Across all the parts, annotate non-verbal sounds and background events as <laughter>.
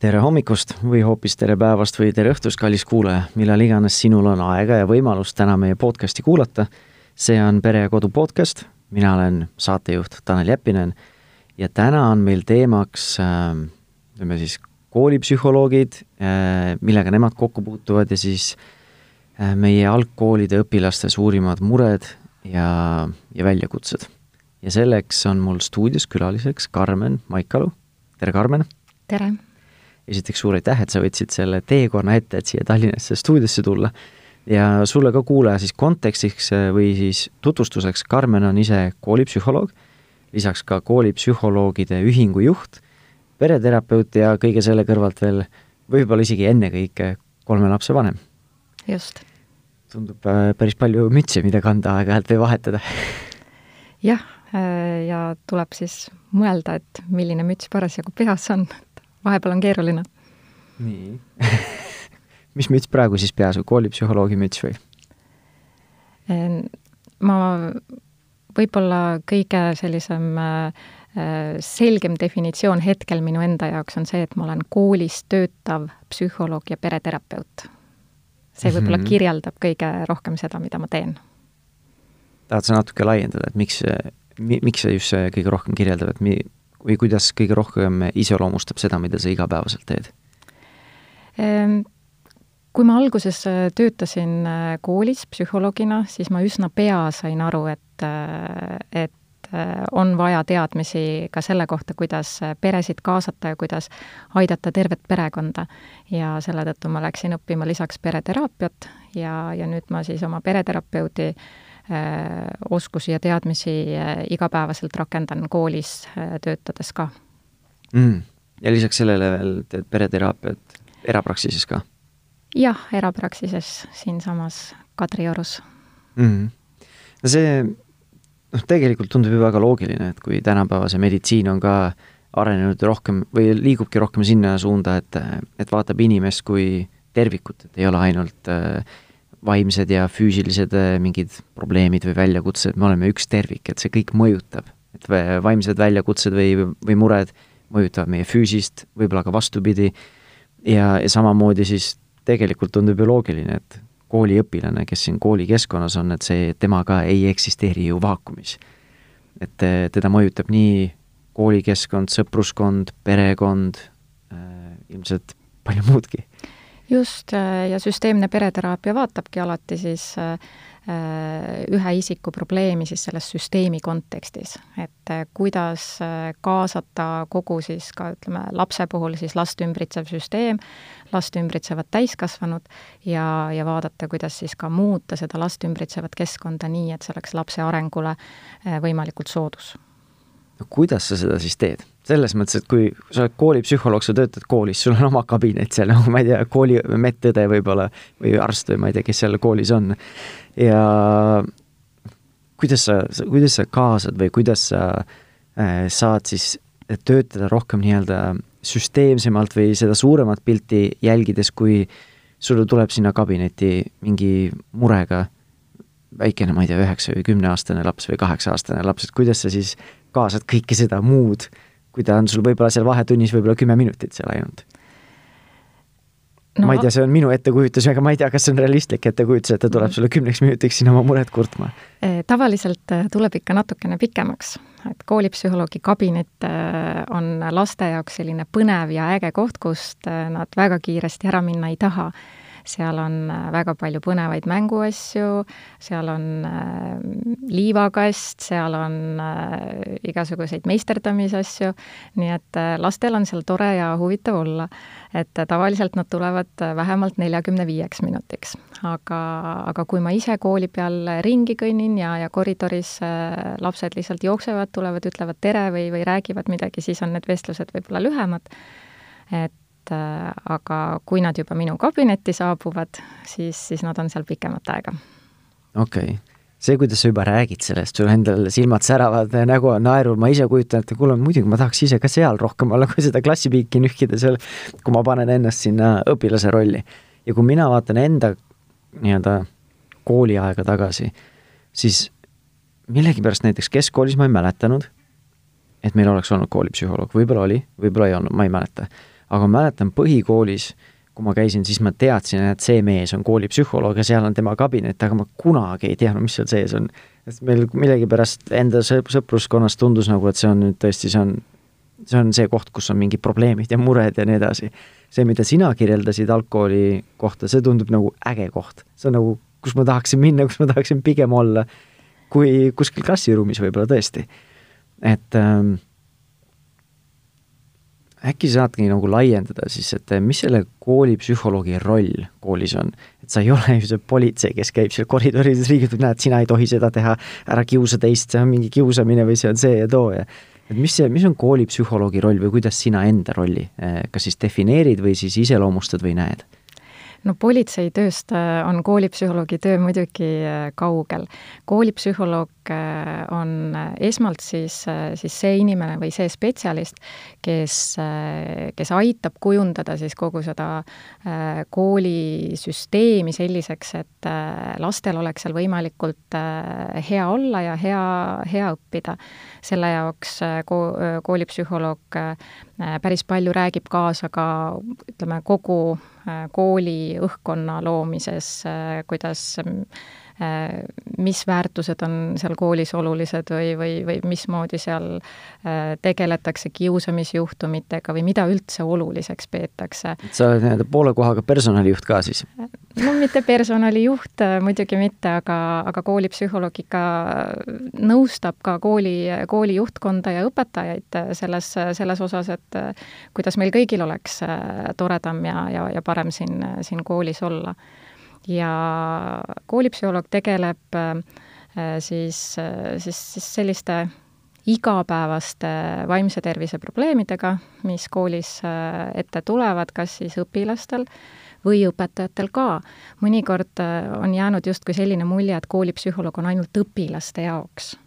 tere hommikust või hoopis tere päevast või tere õhtust, kallis kuulaja, millal iganes sinul on aega ja võimalus täna meie podcasti kuulata. see on Pere ja Kodu podcast, mina olen saatejuht Tanel Jeppinen ja täna on meil teemaks äh, ütleme siis koolipsühholoogid, äh, millega nemad kokku puutuvad ja siis äh, meie algkoolide õpilaste suurimad mured ja, ja väljakutsed. ja selleks on mul stuudios külaliseks Karmen Maikalu, tere Karmen! tere! Esiteks suur aitäh, et sa võtsid selle teekonna ette, et siia Tallinnasse stuudiosse tulla. ja sulle ka kuulaja siis kontekstiks äh, või siis tutvustuseks, Karmen on ise koolipsühholoog, lisaks ka koolipsühholoogide ühingu juht, pereterapeut ja kõige selle kõrvalt veel võib-olla isegi ennekõike kolme lapse vanem. just. tundub äh, päris palju mütse, mida kanda aeg-ajalt või vahetada jah, äh, ja tuleb siis mõelda, et milline müts parasjagu peas on, vahepeal on keeruline. nii <laughs> mis müts praegu siis peas koolipsühholoogi müts või? ma, võib-olla kõige sellisem äh, selgem definitsioon hetkel minu enda jaoks on see, et ma olen koolis töötav psühholoog ja pereterapeut. see võib-olla mm -hmm. kirjeldab kõige rohkem seda, mida ma teen. tahad sa natuke laiendada, et miks, miks see just see kõige rohkem kirjeldab, et mi-, või kuidas kõige rohkem iseloomustab seda, mida sa igapäevaselt teed? Ehm, kui ma alguses äh, töötasin äh, koolis psühholoogina, siis ma üsna pea sain aru, et, äh, et on vaja teadmisi ka selle kohta, kuidas peresid kaasata ja kuidas aidata tervet perekonda. ja selle tõttu ma läksin õppima lisaks pereteraapiat ja, ja nüüd ma siis oma pereterapeuti äh, Äh, oskusi ja teadmisi äh, igapäevaselt rakendan koolis äh, töötades ka. Mm.. ja lisaks sellele veel teed pereteraapiat erapraksises ka? jah, erapraksises siinsamas Kadriorus mm.. no see noh, tegelikult tundub ju väga loogiline, et kui tänapäeva see meditsiin on ka arenenud rohkem või liigubki rohkem sinna suunda, et, et vaatab inimest kui tervikut, et ei ole ainult äh, vaimsed ja füüsilised äh, mingid probleemid või väljakutsed, me oleme üks tervik, et see kõik mõjutab. et vaimsed väljakutsed või, või mured mõjutavad meie füüsist, võib-olla ka vastupidi, ja, ja samamoodi siis tegelikult tundub ju loogiline, et kooliõpilane, kes siin koolikeskkonnas on, et see, tema ka ei eksisteeri ju vaakumis. et äh, teda mõjutab nii koolikeskkond, sõpruskond, perekond äh,, ilmselt palju muudki just, äh, ja süsteemne pereteraapia vaatabki alati siis äh, äh, ühe isiku probleemi siis selles süsteemi kontekstis, et kuidas kaasata kogu siis ka ütleme, lapse puhul siis last ümbritsev süsteem, last ümbritsevad täiskasvanud ja, ja vaadata, kuidas siis ka muuta seda last ümbritsevat keskkonda nii, et see oleks lapse arengule võimalikult soodus. no kuidas sa seda siis teed? Selles mõttes, et kui sa oled koolipsühholoog, sa töötad koolis, sul on oma kabinet seal, nagu <laughs> ma ei tea, kooli medõde võib-olla või arst või ma ei tea, kes seal koolis on. ja kuidas sa, kuidas sa kaasad või kuidas sa äh, saad siis töötada rohkem nii-öelda süsteemsemalt või seda suuremat pilti jälgides, kui sulle tuleb sinna kabinetti mingi murega väikene, ma ei tea, üheksa või kümneaastane laps või kaheksa-aastane laps, et kuidas sa siis kaasad kõike seda muud kui ta on sul võib-olla seal vahetunnis võib-olla kümme minutit seal ainult no,. ma ei tea, see on minu ettekujutus, aga ma ei tea, kas see on realistlik ettekujutus, et ta tuleb sulle kümneks minutiks sinna oma muret kurtma? Eh, tavaliselt eh, tuleb ikka natukene pikemaks, et koolipsühholoogi kabinet eh, on laste jaoks selline põnev ja äge koht, kust nad väga kiiresti ära minna ei taha seal on äh, väga palju põnevaid mänguasju, seal on äh, liivakast, seal on äh, igasuguseid meisterdamisasju, nii et lastel on seal tore ja huvitav olla. et tavaliselt nad tulevad vähemalt neljakümne viieks minutiks. aga, aga kui ma ise kooli peal ringi kõnnin ja, ja koridoris lapsed lihtsalt jooksevad, tulevad, ütlevad tere või, või räägivad midagi, siis on need vestlused võib-olla lühemad. et et äh, aga kui nad juba minu kabinetti saabuvad, siis, siis nad on seal pikemat aega. okei okay see, kuidas sa juba räägid sellest, sul endal silmad säravad, nägu on naerul, ma ise kujutan ette, kuule, muidugi ma tahaks ise ka seal rohkem olla, kui seda klassipiiki nühkida seal, kui ma panen ennast sinna õpilase rolli. ja kui mina vaatan enda nii-öelda kooliaega tagasi, siis millegipärast näiteks keskkoolis ma ei mäletanud, et meil oleks olnud koolipsühholoog, võib-olla oli, võib-olla ei olnud, ma ei mäleta aga ma mäletan põhikoolis, kui ma käisin, siis ma teadsin, et see mees on koolipsühholoog ja seal on tema kabinet, aga ma kunagi ei teadnud, mis seal sees on. sest meil millegipärast enda sõpruskonnas tundus nagu, et see on nüüd tõesti, see on, see on see koht, kus on mingid probleemid ja mured ja nii edasi. see, mida sina kirjeldasid algkooli kohta, see tundub nagu äge koht, see on nagu, kus ma tahaksin minna, kus ma tahaksin pigem olla, kui kuskil klassiruumis võib-olla tõesti. et ähm, äkki saadki nagu laiendada siis, et mis selle koolipsühholoogi roll koolis on? et sa ei ole ju see politsei, kes käib seal koridorides, riigitab, näed, sina ei tohi seda teha, ära kiusa teist, see on mingi kiusamine või see on see ja too ja et mis see, mis on koolipsühholoogi roll või kuidas sina enda rolli eh, kas siis defineerid või siis iseloomustad või näed? no politseitööst äh, on koolipsühholoogi töö muidugi kaugel. koolipsühholoog on esmalt siis, siis see inimene või see spetsialist, kes, kes aitab kujundada siis kogu seda koolisüsteemi selliseks, et lastel oleks seal võimalikult hea olla ja hea, hea õppida. selle jaoks ko-, koolipsühholoog päris palju räägib kaasa ka ütleme, kogu Äh, kooli õhkkonna loomises, äh, kuidas Äh, mis väärtused on seal koolis olulised või, või, või mismoodi seal äh, tegeletakse kiusamisjuhtumitega või mida üldse oluliseks peetakse. sa oled nii-öelda poole kohaga personalijuht ka siis? no mitte personalijuht äh, muidugi mitte, aga, aga koolipsühholoog ikka nõustab ka kooli, kooli juhtkonda ja õpetajaid selles, selles osas, et kuidas meil kõigil oleks toredam ja, ja, ja parem siin, siin koolis olla ja koolipsühholoog tegeleb äh, siis, äh, siis, siis selliste igapäevaste vaimse tervise probleemidega, mis koolis äh, ette tulevad, kas siis õpilastel või õpetajatel ka. mõnikord on jäänud justkui selline mulje, et koolipsühholoog on ainult õpilaste jaoks.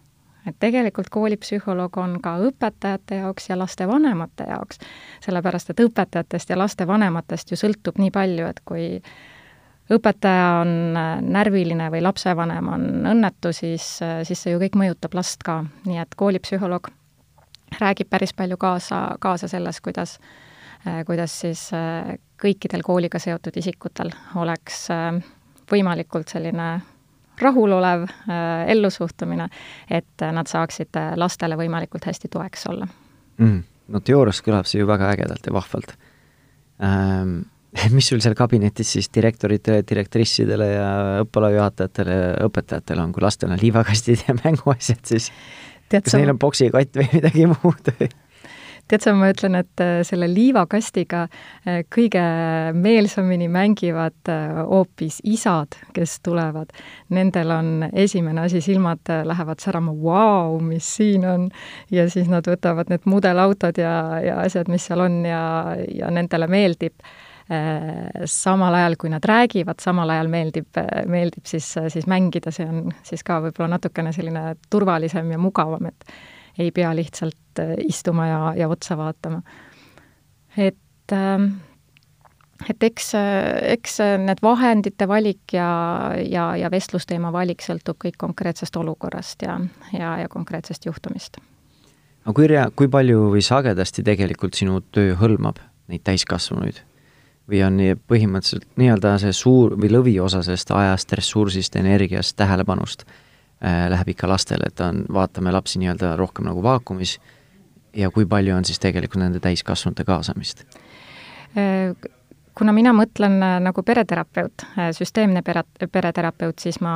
et tegelikult koolipsühholoog on ka õpetajate jaoks ja lastevanemate jaoks, sellepärast et õpetajatest ja lastevanematest ju sõltub nii palju, et kui õpetaja on äh, närviline või lapsevanem on õnnetu, siis, äh, siis see ju kõik mõjutab last ka, nii et koolipsühholoog räägib päris palju kaasa, kaasa selles, kuidas, äh, kuidas siis kõikidel kooliga seotud isikutel oleks võimalikult selline rahulolev ellusuhtumine, et nad saaksid lastele võimalikult hästi toeks olla. Mm,. no teoorias kõlab see ju väga ägedalt ja vahvalt. Ähm <laughs> mis sul seal kabinetis siis direktoritele, direktrissidele ja õppealajuhatajatele ja õpetajatele on, kui lastel on liivakastid ja <laughs> mänguasjad, siis tead, kas sa... neil on poksikott või <laughs> midagi muud või? tead sa, ma ütlen, et äh, selle liivakastiga äh, kõige meelsamini mängivad äh, hoopis isad, kes tulevad. Nendel on esimene asi, silmad lähevad särama, vau, mis siin on, ja siis nad võtavad need mudelautod ja, ja asjad, mis seal on ja, ja nendele meeldib samal ajal, kui nad räägivad, samal ajal meeldib, meeldib siis, siis mängida, see on siis ka võib-olla natukene selline turvalisem ja mugavam, et ei pea lihtsalt äh, istuma ja, ja otsa vaatama. et ähm, et eks, eks need vahendite valik ja, ja, ja vestlusteema valik sõltub kõik konkreetsest olukorrast ja, ja, ja konkreetsest juhtumist. aga kui rea-, kui palju või sagedasti tegelikult sinu töö hõlmab neid täiskasvanuid? Või on nii põhimõtteliselt nii-öelda see suur või lõviosa sellest ajast, ressursist, energiast, tähelepanust äh, läheb ikka lastele, et on, vaatame lapsi nii-öelda rohkem nagu vaakumis ja kui palju on siis tegelikult nende täiskasvanute kaasamist? Äh, kuna mina mõtlen äh, nagu pereterapeut, äh, süsteemne pere, pereterapeut, siis ma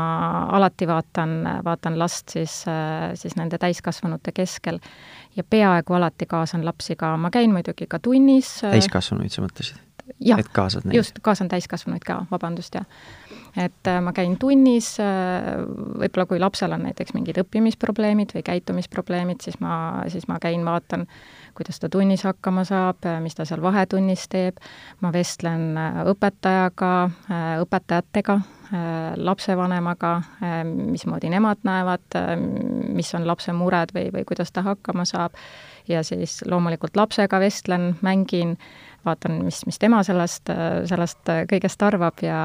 alati vaatan, vaatan last siis, siis nende täiskasvanute keskel ja peaaegu alati kaasan lapsi ka, ma käin muidugi ka tunnis. täiskasvanuid sa mõtlesid? Jah, just, kaasan täiskasvanuid ka, vabandust, jah. et äh, ma käin tunnis äh,, võib-olla kui lapsel on näiteks mingid õppimisprobleemid või käitumisprobleemid, siis ma, siis ma käin, vaatan, kuidas ta tunnis hakkama saab, mis ta seal vahetunnis teeb, ma vestlen äh, õpetajaga, äh, õpetajatega, lapsevanemaga, mismoodi nemad näevad, mis on lapse mured või, või kuidas ta hakkama saab, ja siis loomulikult lapsega vestlen, mängin, vaatan, mis, mis tema sellest, sellest kõigest arvab ja,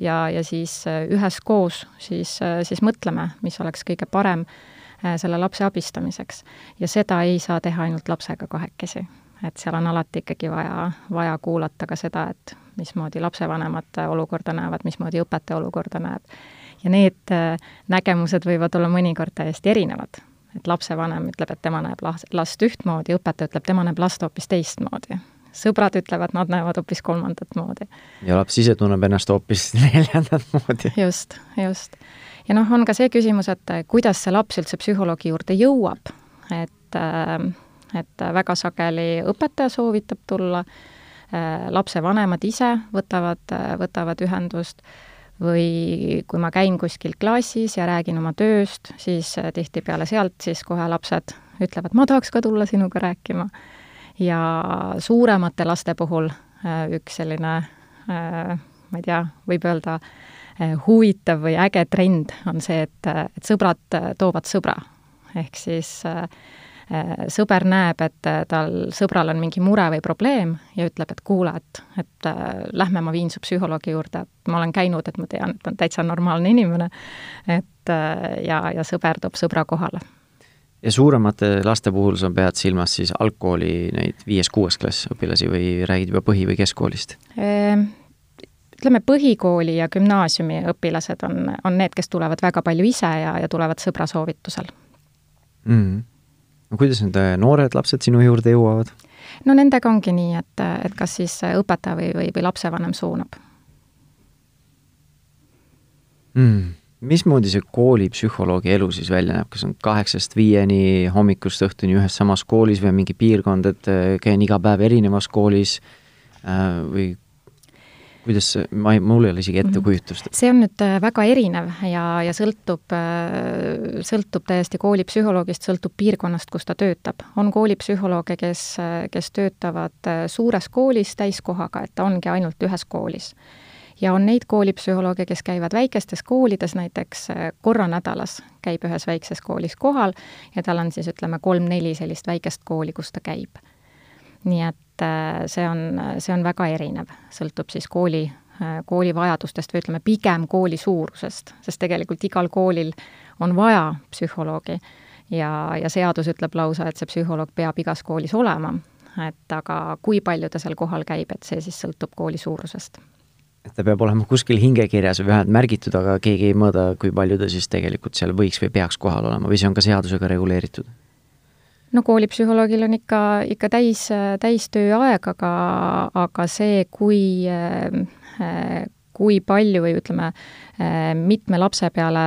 ja, ja siis üheskoos siis, siis mõtleme, mis oleks kõige parem selle lapse abistamiseks. ja seda ei saa teha ainult lapsega kahekesi. et seal on alati ikkagi vaja, vaja kuulata ka seda, et mismoodi lapsevanemate olukorda näevad, mismoodi õpetaja olukorda näeb. ja need äh, nägemused võivad olla mõnikord täiesti erinevad. et lapsevanem ütleb, et tema näeb last, last ühtmoodi, õpetaja ütleb, tema näeb last hoopis teistmoodi. Sõbrad ütlevad, nad näevad hoopis kolmandat moodi. ja laps ise tunneb ennast hoopis <laughs> neljandat moodi. just, just. ja noh, on ka see küsimus, et kuidas see laps üldse psühholoogi juurde jõuab, et äh, et väga sageli õpetaja soovitab tulla, äh, lapsevanemad ise võtavad, võtavad ühendust või kui ma käin kuskil klassis ja räägin oma tööst, siis tihtipeale sealt siis kohe lapsed ütlevad, ma tahaks ka tulla sinuga rääkima. Ja suuremate laste puhul äh, üks selline äh, ma ei tea, võib öelda huvitav või äge trend on see, et, et sõbrad toovad sõbra. ehk siis äh, Äh, sõber näeb, et äh, tal, sõbral on mingi mure või probleem ja ütleb, et kuule, et, et äh, lähme, ma viin su psühholoogi juurde, et ma olen käinud, et ma tean, et ta on täitsa normaalne inimene, et ja, ja sõber toob sõbra kohale. Ja suuremate laste puhul sa pead silmas siis algkooli neid viies-kuues klass õpilasi või räägid juba põhi- või keskkoolist? Ehm, ütleme, põhikooli ja gümnaasiumi õpilased on, on need, kes tulevad väga palju ise ja, ja tulevad sõbra soovitusel mm. -hmm no kuidas need äh, noored lapsed sinu juurde jõuavad? no nendega ongi nii, et, et kas siis õpetaja või, või, või lapsevanem suunab mm.. Mismoodi see koolipsühholoogi elu siis välja näeb, kas on kaheksast viieni hommikust õhtuni ühes samas koolis või mingi piirkond, et äh, käin iga päev erinevas koolis äh, või kuidas see, ma ei, mul ei ole isegi ettekujutust. Mhm. see on nüüd äh, väga erinev ja, ja sõltub, sõltub täiesti koolipsühholoogist, sõltub piirkonnast, kus ta töötab. on koolipsühholooge, kes, kes töötavad suures koolis täiskohaga, et ta ongi ainult ühes koolis. Ja on neid koolipsühholooge, kes käivad väikestes koolides, näiteks korra nädalas käib ühes väikses koolis kohal ja tal on siis ütleme, kolm-neli sellist väikest kooli, kus ta käib. Nii et äh, see on, see on väga erinev, sõltub siis kooli, äh, kooli vajadustest või ütleme, pigem kooli suurusest, sest tegelikult igal koolil on vaja psühholoogi. Ja, ja seadus ütleb lausa, et see psühholoog peab igas koolis olema, et aga kui palju ta seal kohal käib, et see siis sõltub kooli suurusest et ta peab olema kuskil hingekirjas või vähemalt märgitud, aga keegi ei mõõda, kui palju ta siis tegelikult seal võiks või peaks kohal olema või see on ka seadusega reguleeritud? no koolipsühholoogil on ikka, ikka täis, täistööaeg, aga, aga see, kui kui palju või ütleme, mitme lapse peale,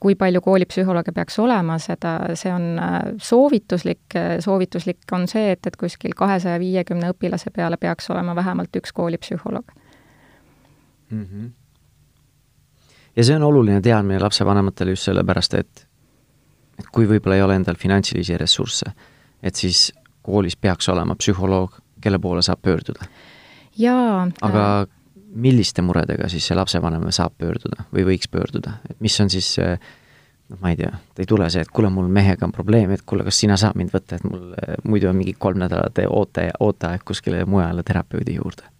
kui palju koolipsühholooge peaks olema, seda, see on soovituslik, soovituslik on see, et, et kuskil kahesaja viiekümne õpilase peale peaks olema vähemalt üks koolipsühholoog mm. -hmm. ja see on oluline teadmine lapsevanematele just sellepärast, et et kui võib-olla ei ole endal finantsilisi ressursse, et siis koolis peaks olema psühholoog, kelle poole saab pöörduda. jaa. aga äh, milliste muredega siis see lapsevanem saab pöörduda või võiks pöörduda, et mis on siis noh, ma ei tea, ta ei tule see, et kuule, mul mehega on probleem, et kuule, kas sina saad mind võtta, et mul muidu on mingi kolm nädalat oote, ooteaeg kuskile mujale terapeudi juurde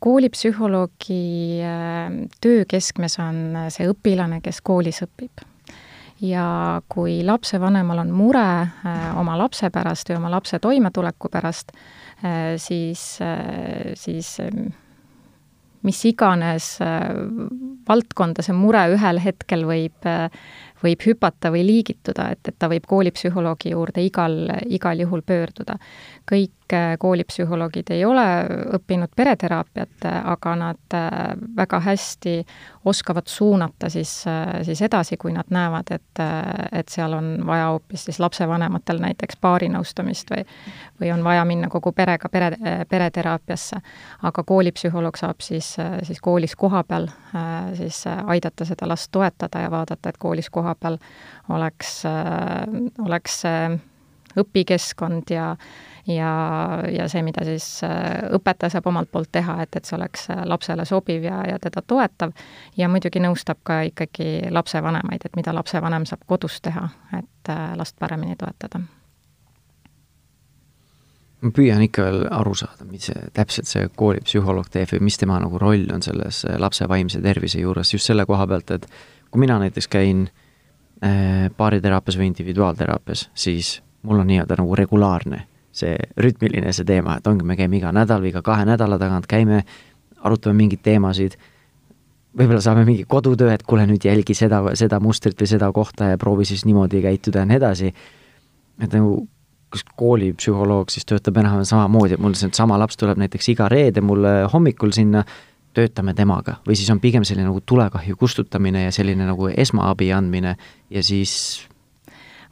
koolipsühholoogi äh, töö keskmes on see õpilane, kes koolis õpib ja kui lapsevanemal on mure äh, oma lapse pärast või oma lapse toimetuleku pärast, äh, siis, äh, siis mis iganes valdkonda see mure ühel hetkel võib, võib hüpata või liigituda, et, et ta võib koolipsühholoogi juurde igal, igal juhul pöörduda. kõik kõik koolipsühholoogid ei ole õppinud pereteraapiat, aga nad äh, väga hästi oskavad suunata siis, äh, siis edasi, kui nad näevad, et, äh, et seal on vaja hoopis siis lapsevanematel näiteks paarinõustamist või või on vaja minna kogu perega pere, pereteraapiasse. aga koolipsühholoog saab siis, siis koolis kohapeal siis aidata seda last toetada ja vaadata, et koolis kohapeal oleks, oleks õpikeskkond ja ja, ja see, mida siis äh, õpetaja saab omalt poolt teha, et, et see oleks äh, lapsele sobiv ja, ja teda toetav, ja muidugi nõustab ka ikkagi lapsevanemaid, et mida lapsevanem saab kodus teha, et äh, last paremini toetada. Ma püüan ikka veel aru saada, mis see, täpselt see koolipsühholoog teeb või mis tema nagu roll on selles lapse vaimse tervise juures, just selle koha pealt, et kui mina näiteks käin äh, baariteraapias või individuaalteraapias, siis mul on nii-öelda nagu regulaarne see rütmiline see teema, et ongi, me käime iga nädal või iga kahe nädala tagant, käime, arutame mingeid teemasid, võib-olla saame mingi kodutöö, et kuule, nüüd jälgi seda, seda mustrit või seda kohta ja proovi siis niimoodi käituda ja nii edasi, et nagu kas koolipsühholoog siis töötab enam-vähem samamoodi, et mul seesama laps tuleb näiteks iga reede mulle hommikul sinna, töötame temaga. Või siis on pigem selline nagu tulekahju kustutamine ja selline nagu esmaabi andmine ja siis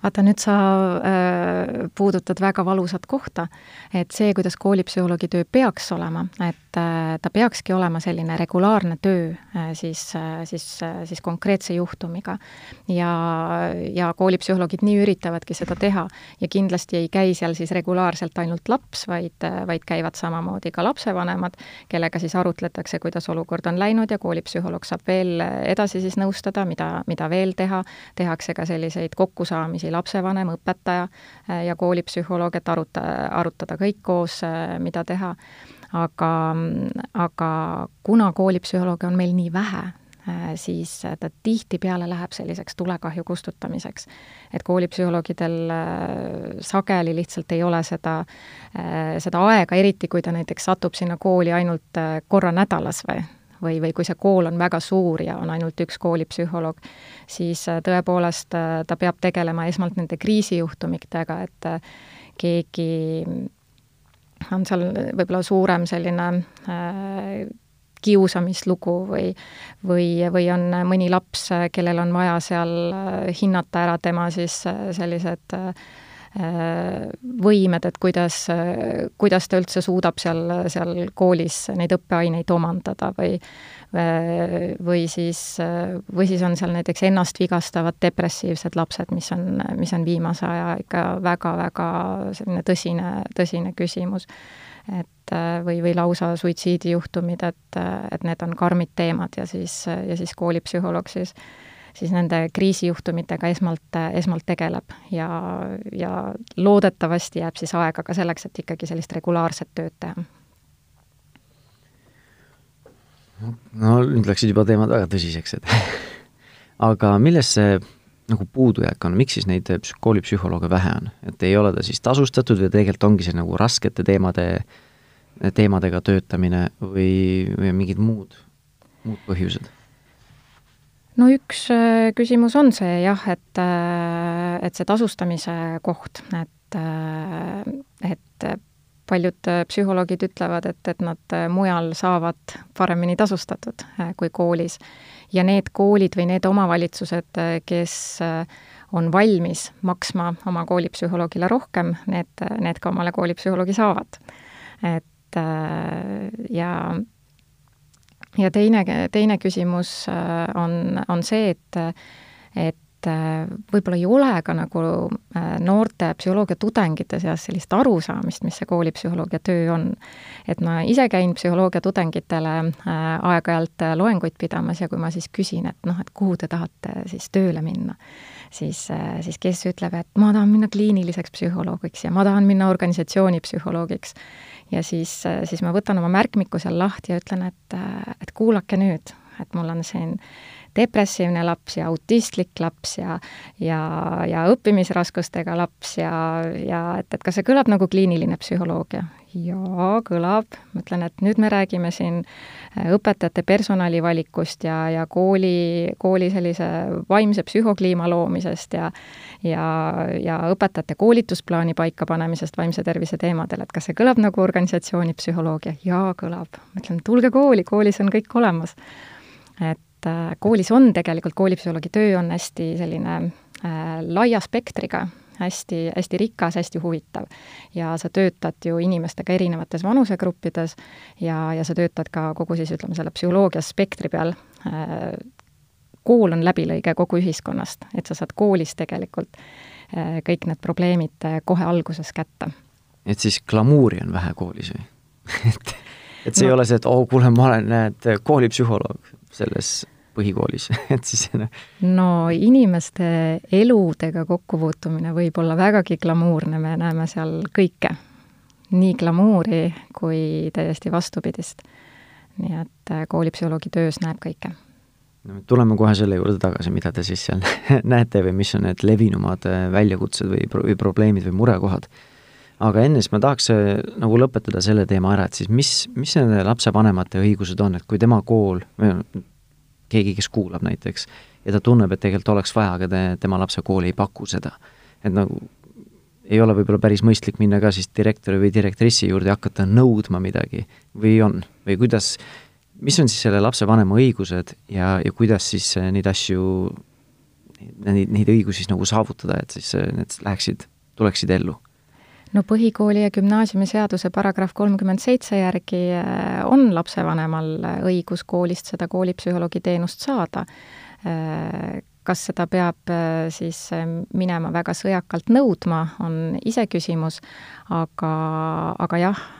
vaata, nüüd sa äh, puudutad väga valusat kohta, et see, kuidas koolipsühholoogi töö peaks olema, et ta peakski olema selline regulaarne töö äh, siis äh,, siis äh,, siis konkreetse juhtumiga. ja, ja koolipsühholoogid nii üritavadki seda teha ja kindlasti ei käi seal siis regulaarselt ainult laps, vaid, äh, vaid käivad samamoodi ka lapsevanemad, kellega siis arutletakse, kuidas olukord on läinud ja koolipsühholoog saab veel edasi siis nõustada, mida, mida veel teha, tehakse ka selliseid kokkusaamisi lapsevanem, õpetaja äh, ja koolipsühholoog, et aruta, arutada kõik koos, äh, mida teha. Aga, aga kuna koolipsühholooge on meil nii vähe, äh, siis ta tihtipeale läheb selliseks tulekahju kustutamiseks. et koolipsühholoogidel sageli lihtsalt ei ole seda, seda aega, eriti kui ta näiteks satub sinna kooli ainult korra nädalas või, või, või kui see kool on väga suur ja on ainult üks koolipsühholoog, siis äh, tõepoolest äh, ta peab tegelema esmalt nende kriisijuhtumitega, et äh, keegi on seal võib-olla suurem selline äh, kiusamislugu või, või, või on mõni laps, kellel on vaja seal hinnata ära tema siis sellised äh, võimed, et kuidas, kuidas ta üldse suudab seal, seal koolis neid õppeaineid omandada või või siis, või siis on seal näiteks ennast vigastavad depressiivsed lapsed, mis on, mis on viimase aja ikka väga-väga selline tõsine, tõsine küsimus. et või, või lausa suitsiidijuhtumid, et, et need on karmid teemad ja siis, ja siis koolipsühholoog siis siis nende kriisijuhtumitega esmalt, esmalt tegeleb ja, ja loodetavasti jääb siis aega ka selleks, et ikkagi sellist regulaarset tööd teha. no nüüd läksid juba teemad väga tõsiseks, et <laughs> aga milles see nagu puudujääk on, miks siis neid koolipsühholooge vähe on, et ei ole ta siis tasustatud või tegelikult ongi see nagu raskete teemade, teemadega töötamine või, või mingid muud, muud põhjused? No üks äh, küsimus on see jah, et, äh, et see tasustamise koht, et, äh, et paljud psühholoogid ütlevad, et, et nad mujal saavad paremini tasustatud kui koolis. ja need koolid või need omavalitsused, kes on valmis maksma oma koolipsühholoogile rohkem, need, need ka omale koolipsühholoogi saavad. et ja ja teine, teine küsimus äh, on, on see, et, et äh, võib-olla ei ole ka nagu äh, noorte psühholoogiatudengite seas sellist arusaamist, mis see koolipsühholoogia töö on. et ma ise käin psühholoogiatudengitele aeg-ajalt loenguid pidamas ja kui ma siis küsin, et noh, et kuhu te tahate siis tööle minna, siis, siis kes ütleb, et ma tahan minna kliiniliseks psühholoogiks ja ma tahan minna organisatsiooni psühholoogiks ja siis, siis ma võtan oma märkmiku seal lahti ja ütlen, et, et kuulake nüüd, et mul on siin depressiivne laps ja autistlik laps ja, ja, ja õppimisraskustega laps ja, ja et, et kas see kõlab nagu kliiniline psühholoogia? Jaa, kõlab, ma ütlen, et nüüd me räägime siin äh, õpetajate personalivalikust ja, ja kooli, kooli sellise vaimse psühhokliima loomisest ja ja, ja õpetajate koolitusplaani paikapanemisest vaimse tervise teemadel, et kas see kõlab nagu organisatsiooni psühholoogia? jaa, kõlab. ma ütlen, tulge kooli, koolis on kõik olemas. et äh, koolis on tegelikult, koolipsühholoogi töö on hästi selline äh, laia spektriga hästi, hästi rikas, hästi huvitav. ja sa töötad ju inimestega erinevates vanusegruppides ja, ja sa töötad ka kogu siis ütleme, selle psühholoogia spektri peal äh, kool on läbilõige kogu ühiskonnast, et sa saad koolis tegelikult äh, kõik need probleemid äh, kohe alguses kätte. et siis glamuuri on vähe koolis või <laughs> et, et see no. ei ole see, et oh, kuule, ma olen, näed, koolipsühholoog selles põhikoolis <laughs> et siis no inimeste eludega kokkupuutumine võib olla vägagi glamuurne, me näeme seal kõike. nii glamuuri kui täiesti vastupidist. nii et äh, koolipsühholoogi töös näeb kõike no tuleme kohe selle juurde tagasi, mida te siis seal <laughs> näete või mis on need levinumad äh, väljakutsed või, või probleemid või murekohad. aga enne siis ma tahaks äh, nagu lõpetada selle teema ära, et siis mis, mis nende lapsevanemate õigused on, et kui tema kool keegi, kes kuulab näiteks, ja ta tunneb, et tegelikult oleks vaja, aga te, tema lapse kool ei paku seda. et nagu ei ole võib-olla päris mõistlik minna ka siis direktori või direktrissi juurde ja hakata nõudma midagi või on, või kuidas, mis on siis selle lapsevanema õigused ja, ja kuidas siis äh, neid asju, neid, neid õigusi siis nagu saavutada, et siis äh, need läheksid, tuleksid ellu no põhikooli- ja gümnaasiumiseaduse paragrahv kolmkümmend seitse järgi äh, on lapsevanemal õigus koolist seda koolipsühholoogi teenust saada. Äh, kas seda peab äh, siis minema väga sõjakalt nõudma, on iseküsimus, aga, aga jah, Äh,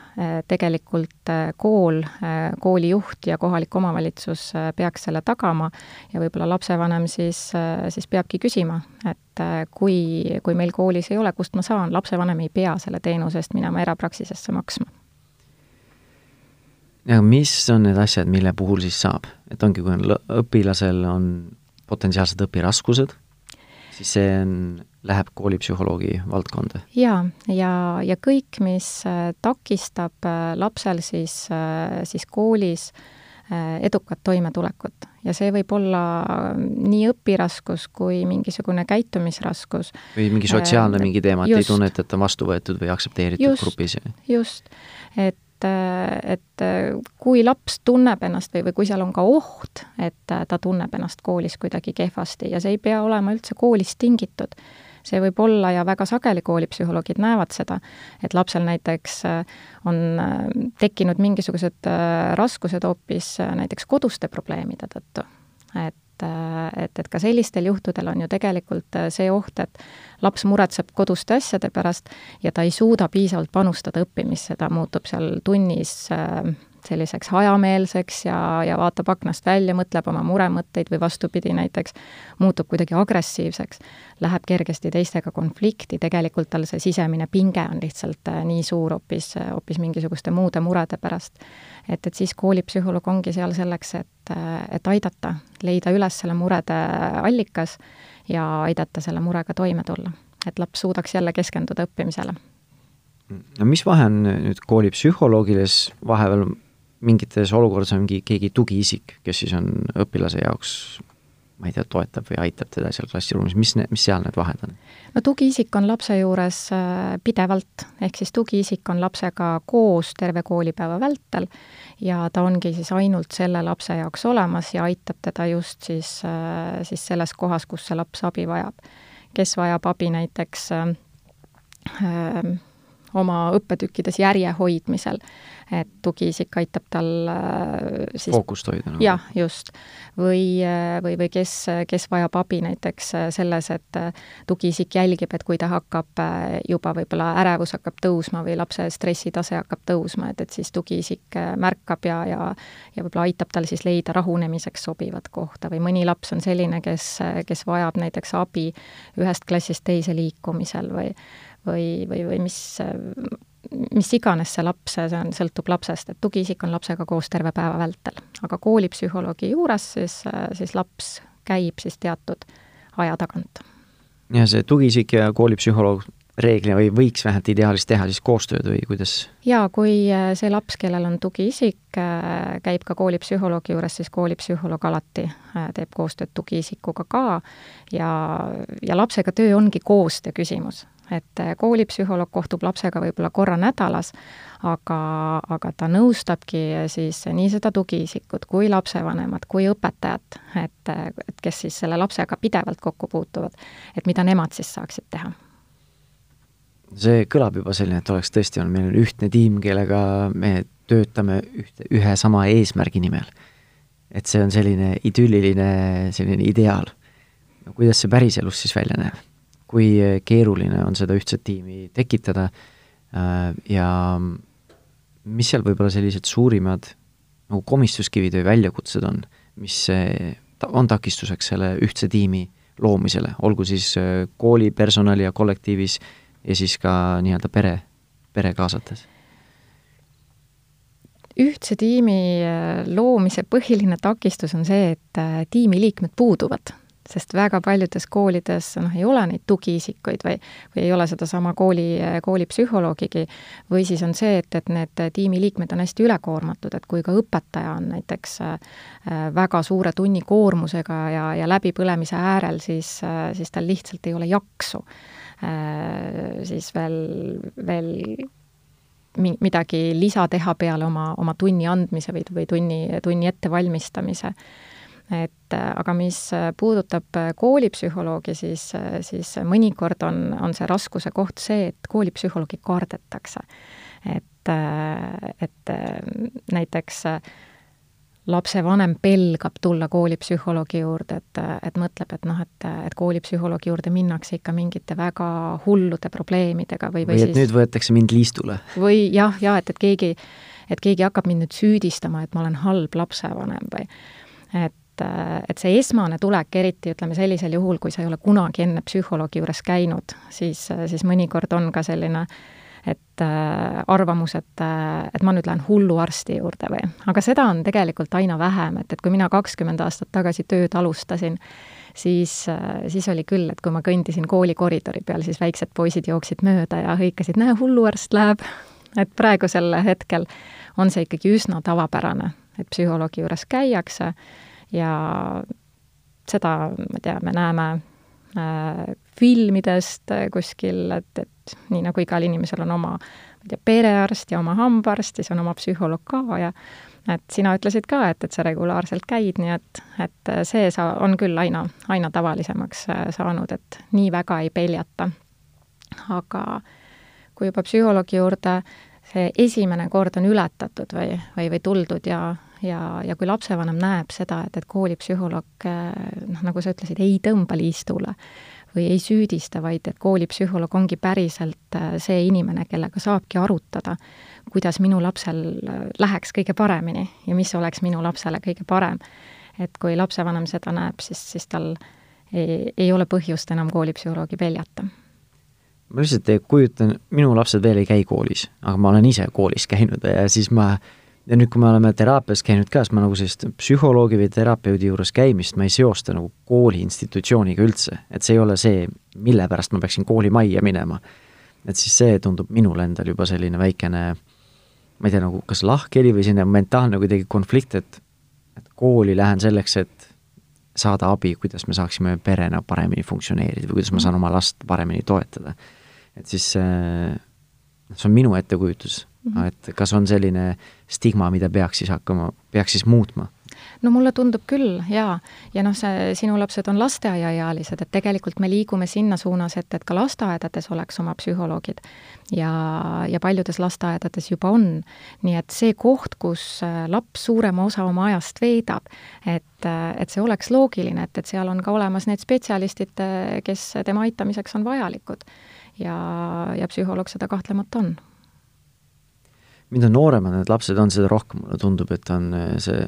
tegelikult äh, kool, äh, koolijuht ja kohalik omavalitsus peaks selle tagama ja võib-olla lapsevanem siis, siis peabki küsima, et kui, kui meil koolis ei ole, kust ma saan, lapsevanem ei pea selle teenuse eest minema erapraksisesse maksma. Ja mis on need asjad, mille puhul siis saab, et ongi, kui on õpilasel on potentsiaalsed õpiraskused, siis see on läheb koolipsühholoogi valdkonda? jaa, ja, ja kõik, mis äh, takistab äh, lapsel siis, äh, siis koolis edukat toimetulekut ja see võib olla nii õpiraskus kui mingisugune käitumisraskus. või mingi sotsiaalne mingi teema, et ei tunneta, et on vastu võetud või aktsepteeritud just, grupis? just, et et kui laps tunneb ennast või, või kui seal on ka oht, et ta tunneb ennast koolis kuidagi kehvasti ja see ei pea olema üldse koolist tingitud see võib olla ja väga sageli koolipsühholoogid näevad seda, et lapsel näiteks äh, on äh, tekkinud mingisugused äh, raskused hoopis näiteks koduste probleemide tõttu. et et, et ka sellistel juhtudel on ju tegelikult see oht, et laps muretseb koduste asjade pärast ja ta ei suuda piisavalt panustada õppimisse, ta muutub seal tunnis äh, selliseks hajameelseks ja, ja vaatab aknast välja, mõtleb oma muremõtteid või vastupidi, näiteks muutub kuidagi agressiivseks, läheb kergesti teistega konflikti, tegelikult tal see sisemine pinge on lihtsalt äh, nii suur hoopis, hoopis mingisuguste muude murede pärast. et, et siis koolipsühholoog ongi seal selleks, et, äh, et aidata, leida üles selle murede allikas ja aidata selle murega toime tulla. et laps suudaks jälle keskenduda õppimisele no mis vahe on nüüd koolipsühholoogides vahepeal mingites olukordades on mingi keegi tugiisik, kes siis on õpilase jaoks ma ei tea, toetab või aitab teda seal klassiruumis, mis mis seal need vahed on? no tugiisik on lapse juures äh, pidevalt, ehk siis tugiisik on lapsega koos terve koolipäeva vältel ja ta ongi siis ainult selle lapse jaoks olemas ja aitab teda just siis, äh, siis selles kohas, kus see laps abi vajab. kes vajab abi näiteks äh, äh oma õppetükkides järje hoidmisel. Et tugiisik aitab tal äh, siis fookust hoida nagu. jah, just. või, äh, või, või kes, kes vajab abi näiteks äh, selles, et tugiisik jälgib, et kui ta hakkab juba võib-olla ärevus hakkab tõusma või lapse stressitase hakkab tõusma, et, et siis tugiisik märkab ja, ja ja võib-olla aitab tal siis leida rahunemiseks sobivat kohta või mõni laps on selline, kes, kes vajab näiteks abi ühest klassist teise liikumisel või või, või, või mis, mis iganes see laps, see on, sõltub lapsest, et tugiisik on lapsega koos terve päeva vältel. aga koolipsühholoogi juures siis, siis laps käib siis teatud aja tagant. ja see tugiisik ja koolipsühholoog reeglina või võiks vähemalt ideaalis teha siis koostööd või kuidas? jaa, kui äh, see laps, kellel on tugiisik, äh, käib ka koolipsühholoogi juures, siis koolipsühholoog alati äh, teeb koostööd tugiisikuga ka ja, ja lapsega töö ongi koostöö küsimus et koolipsühholoog kohtub lapsega võib-olla korra nädalas, aga, aga ta nõustabki siis nii seda tugiisikut kui lapsevanemat kui õpetajat, et, et kes siis selle lapsega pidevalt kokku puutuvad, et mida nemad siis saaksid teha see kõlab juba selline, et oleks tõesti on, meil on ühtne tiim, kellega me töötame ühte, ühe sama eesmärgi nimel. et see on selline idülliline selline ideaal. no kuidas see päriselus siis välja näeb? Kui keeruline on seda ühtset tiimi tekitada äh, ja mis seal võib-olla sellised suurimad nagu komistuskivid või väljakutsed on, mis on takistuseks selle ühtse tiimi loomisele, olgu siis äh, kooli personali ja kollektiivis äh, ja siis ka nii-öelda pere, pere kaasates? ühtse tiimi äh, loomise põhiline takistus on see, et äh, tiimiliikmed puuduvad. Sest väga paljudes koolides noh, ei ole neid tugiisikuid või, või ei ole sedasama kooli, koolipsühholoogigi, või siis on see, et, et need tiimiliikmed on hästi ülekoormatud, et kui ka õpetaja on näiteks äh, väga suure tunnikoormusega ja, ja läbipõlemise äärel, siis, äh, siis tal lihtsalt ei ole jaksu äh, siis veel, veel midagi lisa teha peale oma, oma tunni andmise või, või tunni, tunni ettevalmistamise et äh, aga mis äh, puudutab äh, koolipsühholoogi, siis, siis mõnikord on, on see raskuse koht see, et koolipsühholoogi kardetakse. et, et näiteks lapsevanem pelgab tulla koolipsühholoogi juurde, et, et mõtleb, et noh, et, et koolipsühholoogi juurde minnakse ikka mingite väga hullude probleemidega või, või, või et siis, nüüd võetakse mind liistule. või jah, ja et, et keegi, et keegi hakkab mind nüüd süüdistama, et ma olen halb lapsevanem või et et, et see esmane tulek, eriti ütleme sellisel juhul, kui sa ei ole kunagi enne psühholoogi juures käinud, siis, siis mõnikord on ka selline et äh, arvamus, et, et ma nüüd lähen hulluarsti juurde või, aga seda on tegelikult aina vähem, et, et kui mina kakskümmend aastat tagasi tööd alustasin, siis, siis oli küll, et kui ma kõndisin kooli koridori peal, siis väiksed poisid jooksid mööda ja hõikasid, näe, hulluarst läheb. et praegusel hetkel on see ikkagi üsna tavapärane, et psühholoogi juures käiakse ja seda, ma ei tea, me näeme äh, filmidest äh, kuskil, et, et nii nagu igal inimesel on oma, ma ei tea, perearst ja oma hambaarst, siis on oma psühholoog ka ja et sina ütlesid ka, et, et sa regulaarselt käid, nii et, et see sa-, on küll aina, aina tavalisemaks äh, saanud, et nii väga ei peljata. aga kui juba psühholoogi juurde see esimene kord on ületatud või, või, või tuldud ja, ja, ja kui lapsevanem näeb seda, et, et koolipsühholoog noh, nagu sa ütlesid, ei tõmba liistule või ei süüdista, vaid et koolipsühholoog ongi päriselt äh, see inimene, kellega saabki arutada, kuidas minu lapsel äh, läheks kõige paremini ja mis oleks minu lapsele kõige parem. et kui lapsevanem seda näeb, siis, siis tal ei, ei ole põhjust enam koolipsühholoogi peljata ma lihtsalt kujutan, minu lapsed veel ei käi koolis, aga ma olen ise koolis käinud ja siis ma ja nüüd, kui me oleme teraapias käinud ka, siis ma nagu sellist psühholoogi või terapeudi juures käimist ma ei seosta nagu kooli institutsiooniga üldse, et see ei ole see, mille pärast ma peaksin koolimajja minema. et siis see tundub minul endal juba selline väikene ma ei tea, nagu kas lahkheli või selline mentaalne kuidagi konflikt, et et kooli lähen selleks, et saada abi, kuidas me saaksime perena paremini funktsioneerida või kuidas ma saan oma last paremini toetada. et siis see, see on minu ettekujutus -hmm. et kas on selline stigma, mida peaks siis hakkama, peaks siis muutma? no mulle tundub küll, jaa. ja noh, see, sinu lapsed on lasteaiaealised, et tegelikult me liigume sinna suunas, et, et ka lasteaedades oleks oma psühholoogid. ja, ja paljudes lasteaedades juba on. nii et see koht, kus äh, laps suurema osa oma ajast veedab, et, äh, et see oleks loogiline, et, et seal on ka olemas need spetsialistid, äh, kes tema aitamiseks on vajalikud. ja, ja psühholoog seda kahtlemata on mida nooremad need lapsed on, seda rohkem mulle tundub, et on äh, see,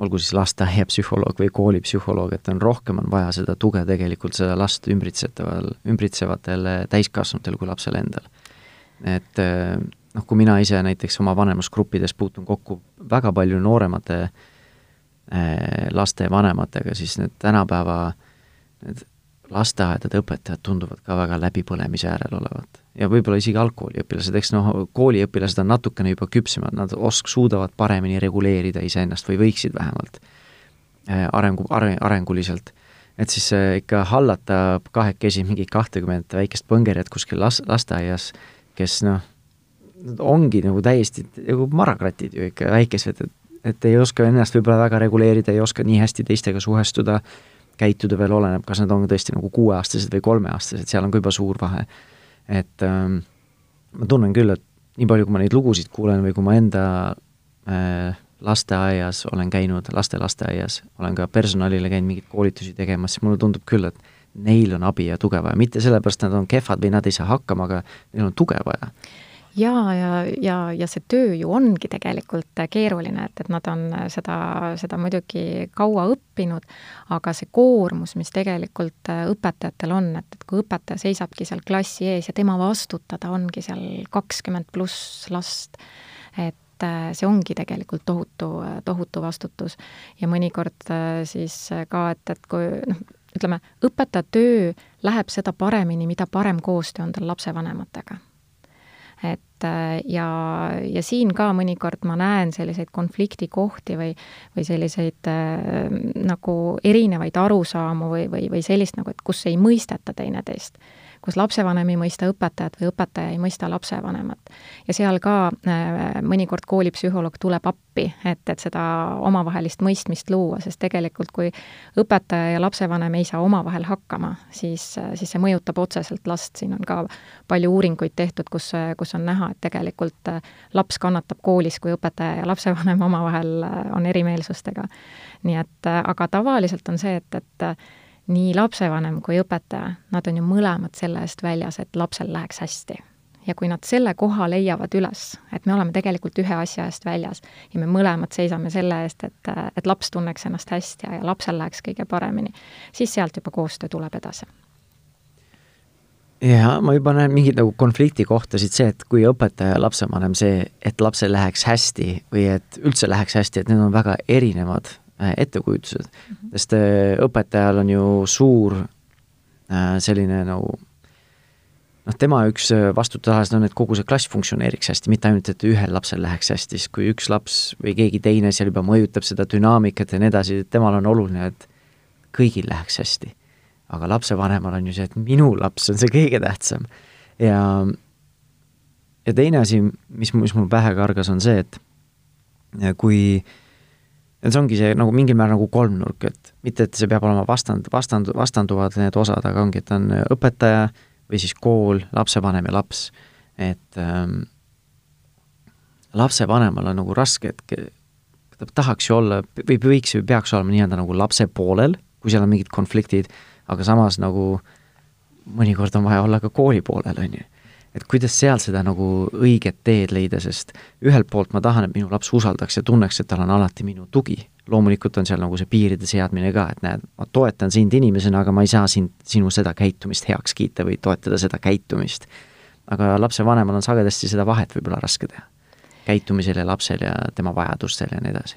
olgu siis lasteaiapsühholoog või koolipsühholoog, et on rohkem, on vaja seda tuge tegelikult seda last ümbritsetaval, ümbritsevatel täiskasvanutel kui lapsel endal. et äh, noh, kui mina ise näiteks oma vanemusgruppides puutun kokku väga palju nooremate äh, laste vanematega, siis need tänapäeva need lasteaedade õpetajad tunduvad ka väga läbipõlemise äärel olevat. Ja võib-olla isegi algkooliõpilased, eks noh, kooliõpilased on natukene juba küpsemad, nad osk-, suudavad paremini reguleerida iseennast või võiksid vähemalt äh, arengu, are-, arenguliselt. et siis äh, ikka hallata kahekesi mingit kahtekümmet väikest põngerjat kuskil las-, lasteaias, kes noh, ongi nagu täiesti nagu marakratid ju ikka, väikesed, et et ei oska ennast võib-olla väga reguleerida, ei oska nii hästi teistega suhestuda, käituda veel oleneb, kas nad on tõesti nagu kuueaastased või kolmeaastased, seal on ka juba suur vahe. Et ähm, ma tunnen küll, et nii palju, kui ma neid lugusid kuulen või kui ma enda äh, lasteaias olen käinud, laste lasteaias, olen ka personalile käinud mingeid koolitusi tegemas, siis mulle tundub küll, et neil on abi ja tuge vaja, mitte sellepärast, et nad on kehvad või nad ei saa hakkama, aga neil on tuge vaja jaa, ja, ja, ja see töö ju ongi tegelikult keeruline, et, et nad on seda, seda muidugi kaua õppinud, aga see koormus, mis tegelikult õpetajatel on, et, et kui õpetaja seisabki seal klassi ees ja tema vastutada ongi seal kakskümmend pluss last, et see ongi tegelikult tohutu, tohutu vastutus. ja mõnikord siis ka, et, et kui noh, ütleme, õpetaja töö läheb seda paremini, mida parem koostöö on tal lapsevanematega et äh, ja, ja siin ka mõnikord ma näen selliseid konfliktikohti või, või selliseid äh, nagu erinevaid arusaamu või, või, või sellist nagu, et kus ei mõisteta teineteist kus lapsevanem ei mõista õpetajat või õpetaja ei mõista lapsevanemat. ja seal ka äh, mõnikord koolipsühholoog tuleb appi, et, et seda omavahelist mõistmist luua, sest tegelikult kui õpetaja ja lapsevanem ei saa omavahel hakkama, siis, siis see mõjutab otseselt last, siin on ka palju uuringuid tehtud, kus, kus on näha, et tegelikult äh, laps kannatab koolis, kui õpetaja ja lapsevanem <laughs> omavahel äh, on erimeelsustega. nii et aga tavaliselt on see, et, et nii lapsevanem kui õpetaja, nad on ju mõlemad selle eest väljas, et lapsel läheks hästi. ja kui nad selle koha leiavad üles, et me oleme tegelikult ühe asja eest väljas ja me mõlemad seisame selle eest, et, et laps tunneks ennast hästi ja, ja lapsel läheks kõige paremini, siis sealt juba koostöö tuleb edasi ja ma juba näen mingeid nagu konfliktikohtasid, see, et kui õpetaja ja lapsevanem, see, et lapsel läheks hästi või et üldse läheks hästi, et need on väga erinevad ettekujutused mm, -hmm. sest äh, õpetajal on ju suur äh, selline nagu noh, tema üks vastutusalasid on, et kogu see klass funktsioneeriks hästi, mitte ainult, et ühel lapsel läheks hästi, siis kui üks laps või keegi teine seal juba mõjutab seda dünaamikat ja nii edasi, temal on oluline, et kõigil läheks hästi. aga lapsevanemal on ju see, et minu laps on see kõige tähtsam. ja, ja teine asi, mis, mis mul pähe kargas, on see, et kui äh, et see ongi see nagu mingil määral nagu kolmnurk, et mitte, et see peab olema vastand, vastand, vastanduvad need osad, aga ongi, et on õpetaja või siis kool, lapsevanem ja laps. et ähm, lapsevanemal on nagu raske, et ta tahaks ju olla või võiks või peaks olema nii-öelda nagu lapse poolel, kui seal on mingid konfliktid, aga samas nagu mõnikord on vaja olla ka kooli poolel, on ju et kuidas seal seda nagu õiget teed leida, sest ühelt poolt ma tahan, et minu laps usaldaks ja tunneks, et tal on alati minu tugi. loomulikult on seal nagu see piiride seadmine ka, et näed, ma toetan sind inimesena, aga ma ei saa sind, sinu seda käitumist heaks kiita või toetada seda käitumist. aga lapsevanemal on sagedasti seda vahet võib-olla raske teha. käitumisel ja lapsel ja tema vajadustel ja nii edasi.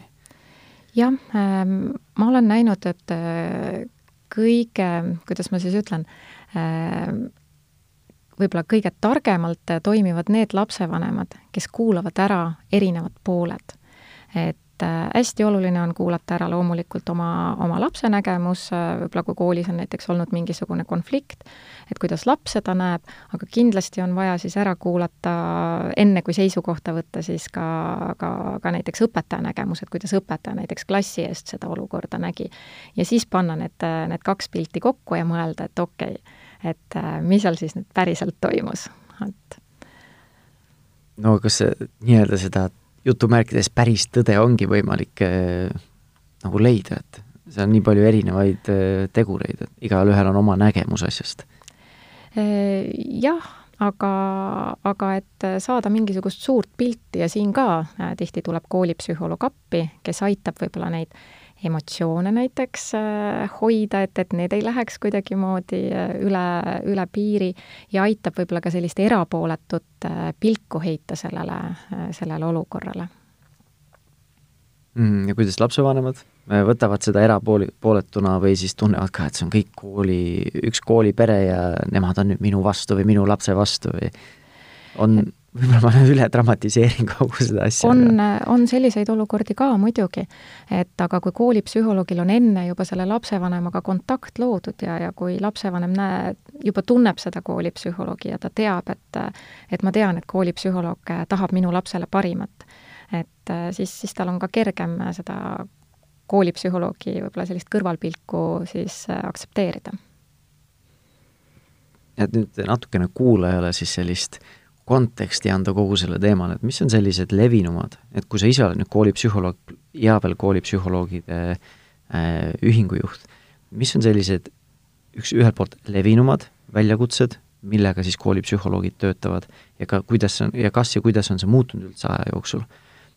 jah ähm,, ma olen näinud, et äh, kõige, kuidas ma siis ütlen äh,, võib-olla kõige targemalt toimivad need lapsevanemad, kes kuulavad ära erinevad pooled. et äh, hästi oluline on kuulata ära loomulikult oma, oma lapse nägemus, äh, võib-olla kui koolis on näiteks olnud mingisugune konflikt, et kuidas laps seda näeb, aga kindlasti on vaja siis ära kuulata, enne kui seisukohta võtta, siis ka, ka, ka näiteks õpetaja nägemus, et kuidas õpetaja näiteks klassi eest seda olukorda nägi. ja siis panna need, need kaks pilti kokku ja mõelda, et okei okay,, et äh, mis seal siis nüüd päriselt toimus, et no kas nii-öelda seda jutumärkides päris tõde ongi võimalik äh, nagu leida, et seal on nii palju erinevaid äh, tegureid, et igalühel on oma nägemus asjast? Äh, jah, aga, aga et saada mingisugust suurt pilti ja siin ka äh, tihti tuleb koolipsühholoog appi, kes aitab võib-olla neid äh, emotsioone näiteks äh, hoida, et, et need ei läheks kuidagimoodi äh, üle, üle piiri ja aitab võib-olla ka sellist erapooletut äh, pilku heita sellele, sellele olukorrale mm,. ja kuidas lapsevanemad võtavad seda erapooletuna või siis tunnevad ka, et see on kõik kooli, üks koolipere ja nemad on nüüd minu vastu või minu lapse vastu või on et võib-olla ma nüüd üle dramatiseerin kogu seda asja. on, on selliseid olukordi ka muidugi, et aga kui koolipsühholoogil on enne juba selle lapsevanemaga kontakt loodud ja, ja kui lapsevanem näe, juba tunneb seda koolipsühholoogi ja ta teab, et et ma tean, et koolipsühholoog tahab minu lapsele parimat, et siis, siis tal on ka kergem seda koolipsühholoogi võib-olla sellist kõrvalpilku siis aktsepteerida. et nüüd natukene kuulajale siis sellist äh, konteksti anda kogu selle teemale, et mis on sellised levinumad, et kui sa ise oled nüüd koolipsühholoog, hea veel koolipsühholoogide äh, ühingu juht, mis on sellised üks, ühelt poolt levinumad väljakutsed, millega siis koolipsühholoogid töötavad ja ka kuidas on, ja kas ja kuidas on see muutunud üldse aja jooksul.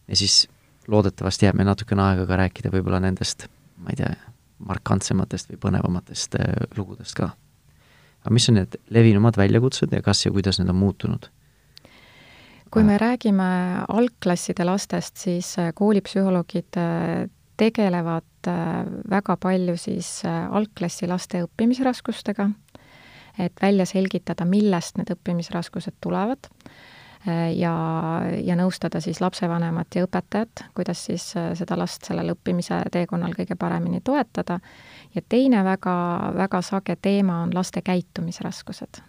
ja siis loodetavasti jääb meil natukene aega ka rääkida võib-olla nendest, ma ei tea, markantsematest või põnevamatest äh, lugudest ka. aga mis on need levinumad väljakutsed ja kas ja kuidas need on muutunud? Kui me räägime algklasside lastest, siis äh, koolipsühholoogid äh, tegelevad väga palju siis algklassi laste õppimisraskustega, et välja selgitada, millest need õppimisraskused tulevad ja, ja nõustada siis lapsevanemat ja õpetajat, kuidas siis seda last sellel õppimise teekonnal kõige paremini toetada. ja teine väga, väga sage teema on laste käitumisraskused.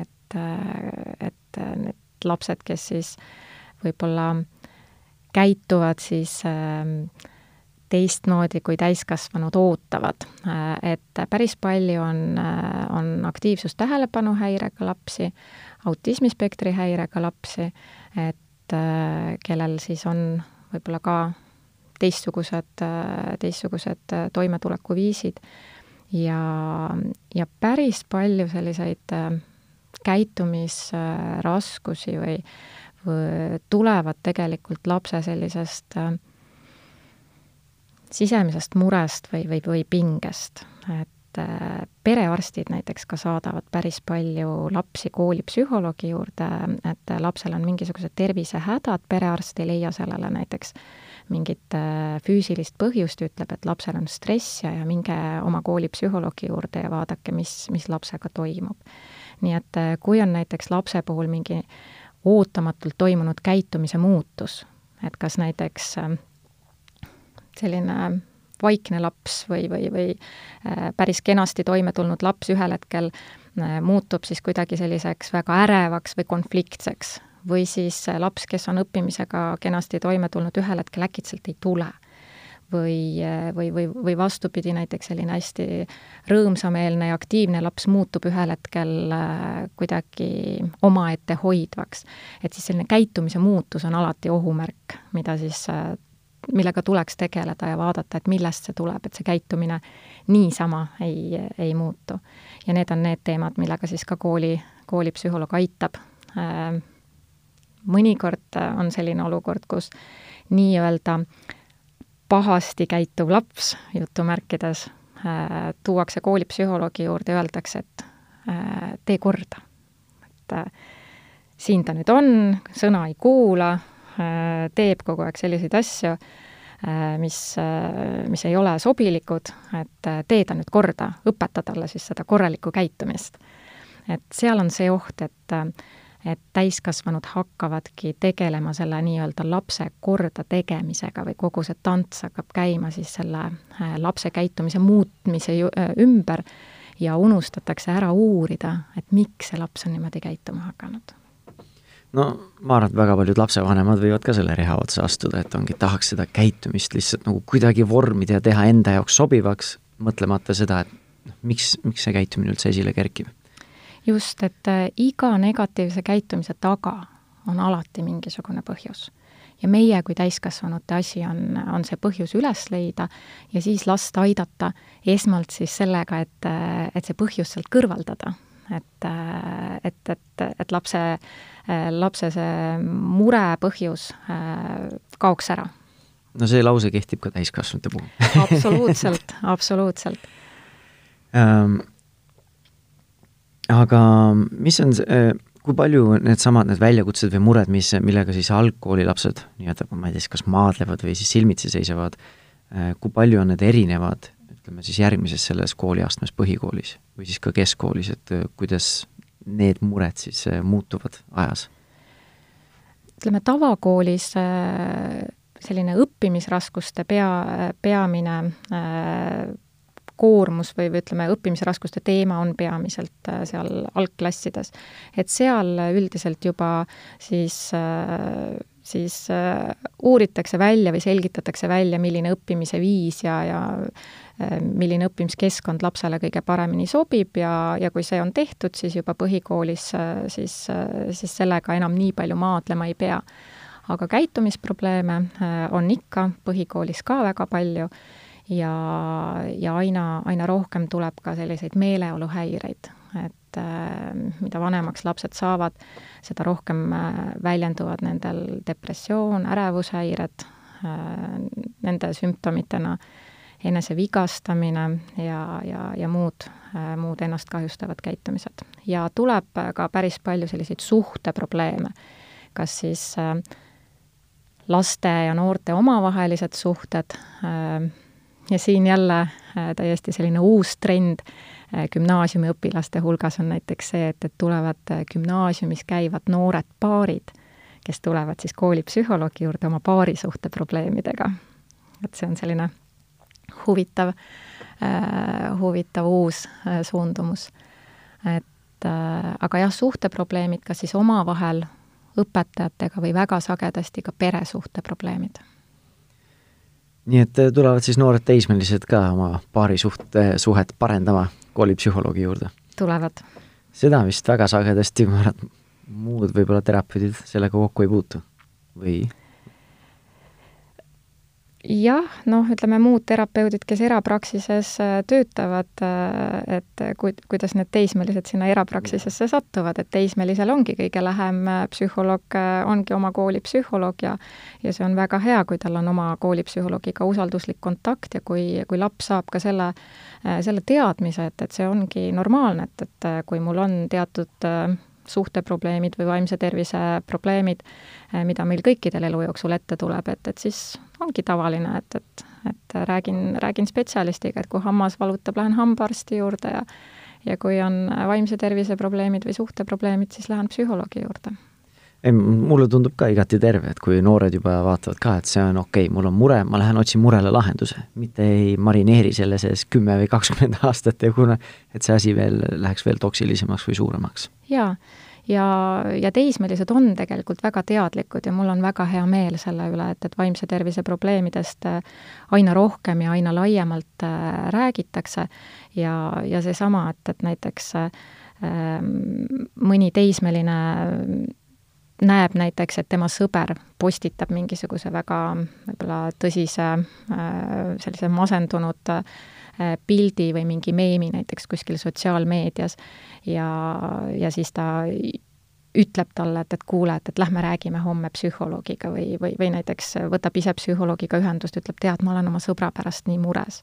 et, et need lapsed, kes siis võib-olla käituvad siis äh, teistmoodi, kui täiskasvanud ootavad. Äh, et päris palju on, äh, on aktiivsus-tähelepanuhäirega lapsi, autismispektri häirega lapsi, et äh, kellel siis on võib-olla ka teistsugused, teistsugused toimetulekuviisid ja, ja päris palju selliseid käitumisraskusi või, või tulevad tegelikult lapse sellisest äh, sisemisest murest või, või, või pingest, et äh, perearstid näiteks ka saadavad päris palju lapsi koolipsühholoogi juurde, et lapsel on mingisugused tervisehädad, perearst ei leia sellele näiteks mingit äh, füüsilist põhjust, ütleb, et lapsel on stress ja, ja minge oma koolipsühholoogi juurde ja vaadake, mis, mis lapsega toimub. Nii et äh, kui on näiteks lapse puhul mingi ootamatult toimunud käitumise muutus, et kas näiteks äh, selline vaikne laps või, või, või äh, päris kenasti toime tulnud laps ühel hetkel äh, muutub siis kuidagi selliseks väga ärevaks või konfliktseks. või siis laps, kes on õppimisega kenasti toime tulnud, ühel hetkel äkitselt ei tule. Või, äh, või, või, või vastupidi, näiteks selline hästi rõõmsameelne ja aktiivne laps muutub ühel hetkel kuidagi omaette hoidvaks. et siis selline käitumise muutus on alati ohumärk, mida siis millega tuleks tegeleda ja vaadata, et millest see tuleb, et see käitumine niisama ei, ei muutu. ja need on need teemad, millega siis ka kooli, koolipsühholoog aitab. Äh, mõnikord on selline olukord, kus nii-öelda pahasti käituv laps, jutumärkides, äh, tuuakse koolipsühholoogi juurde öeldakse, et äh, tee korda. et siin ta nüüd on, sõna ei kuula, Äh, teeb kogu aeg selliseid asju, äh, mis, äh, mis ei ole sobilikud, et tee ta nüüd korda, õpeta talle siis seda korralikku käitumist. et seal on see oht, et et täiskasvanud hakkavadki tegelema selle nii-öelda lapse korda tegemisega või kogu see tants hakkab käima siis selle lapse käitumise muutmise ümber ja unustatakse ära uurida, et miks see laps on niimoodi käituma hakanud no ma arvan, et väga paljud lapsevanemad võivad ka selle reha otsa astuda, et ongi, tahaks seda käitumist lihtsalt nagu kuidagi vormida ja teha enda jaoks sobivaks, mõtlemata seda, et noh, miks, miks see käitumine üldse esile kerkib. Just, et äh, iga negatiivse käitumise taga on alati mingisugune põhjus. ja meie kui täiskasvanute asi on, on see põhjus üles leida ja siis last aidata esmalt siis sellega, et, äh, et see põhjus sealt kõrvaldada et, et, et, et lapse, lapse see mure põhjus äh, kaoks ära. no see lause kehtib ka täiskasvanute puhul absoluutselt, <laughs> absoluutselt ähm,. Aga mis on see, äh, kui palju needsamad, need väljakutsed või mured, mis, millega siis algkoolilapsed nii-öelda, ma ei tea siis, kas maadlevad või siis silmitsi seisavad, äh, kui palju on need erinevad ütleme siis järgmises selles kooliastmes põhikoolis või siis ka keskkoolis, et äh, kuidas need mured siis äh, muutuvad ajas? ütleme, tavakoolis äh, selline õppimisraskuste pea, peamine koormus või, või ütleme, õppimisraskuste teema on peamiselt seal algklassides. et seal üldiselt juba siis siis äh, uuritakse välja või selgitatakse välja, milline õppimise viis ja, ja äh, milline õppimiskeskkond lapsele kõige paremini sobib ja, ja kui see on tehtud, siis juba põhikoolis äh, siis, siis sellega enam nii palju maadlema ei pea. aga käitumisprobleeme on ikka põhikoolis ka väga palju ja, ja aina, aina rohkem tuleb ka selliseid meeleoluhäireid, et mida vanemaks lapsed saavad, seda rohkem äh, väljenduvad nendel depressioon, ärevushäired, äh, nende sümptomitena enesevigastamine ja, ja, ja muud, äh, muud ennast kahjustavad käitumised. ja tuleb ka päris palju selliseid suhteprobleeme, kas siis laste ja noorte omavahelised suhted ja siin jälle täiesti selline uus trend gümnaasiumiõpilaste hulgas on näiteks see, et, et tulevad gümnaasiumis käivad noored paarid, kes tulevad siis koolipsühholoogi juurde oma paarisuhte probleemidega. et see on selline huvitav äh,, huvitav uus äh, suundumus. et äh, aga jah, suhteprobleemid kas siis omavahel, õpetajatega või väga sagedasti ka peresuhteprobleemid. Nii et äh, tulevad siis noored teismelised ka oma paarisuhte, suhet parendama koolipsühholoogi juurde? tulevad. seda vist väga sagedasti, ma arvan, et muud võib-olla terapeudid sellega kokku ei puutu või? Jah, noh, ütleme muud terapeudid, kes erapraksises äh, töötavad, äh, et ku-, kuidas need teismelised sinna erapraksisesse satuvad, et teismelisel ongi kõige lähem äh, psühholoog, ongi oma kooli psühholoog ja ja see on väga hea, kui tal on oma koolipsühholoogiga usalduslik kontakt ja kui, kui laps saab ka selle, selle teadmise, et, et see ongi normaalne, et, et kui mul on teatud suhteprobleemid või vaimse tervise probleemid, mida meil kõikidel elu jooksul ette tuleb, et, et siis ongi tavaline, et, et, et räägin, räägin spetsialistiga, et kui hammas valutab, lähen hambaarsti juurde ja ja kui on vaimse tervise probleemid või suhteprobleemid, siis lähen psühholoogi juurde. ei, mulle tundub ka igati terve, et kui noored juba vaatavad ka, et see on okei okay,, mul on mure, ma lähen otsin murele lahenduse, mitte ei marineeri selle sees kümme või kakskümmend <laughs> aastat ja kuna, et see asi veel läheks veel toksilisemaks või suuremaks. jaa ja, ja teismelised on tegelikult väga teadlikud ja mul on väga hea meel selle üle, et, et vaimse tervise probleemidest äh, aina rohkem ja aina laiemalt äh, räägitakse. Ja, ja seesama, et, et näiteks äh, mõni teismeline näeb näiteks, et tema sõber postitab mingisuguse väga võib-olla tõsise sellise masendunud pildi või mingi meemi näiteks kuskil sotsiaalmeedias ja, ja siis ta ütleb talle, et, et kuule, et, et lähme räägime homme psühholoogiga või, või, või näiteks võtab ise psühholoogiga ühendust, ütleb, tead, ma olen oma sõbra pärast nii mures.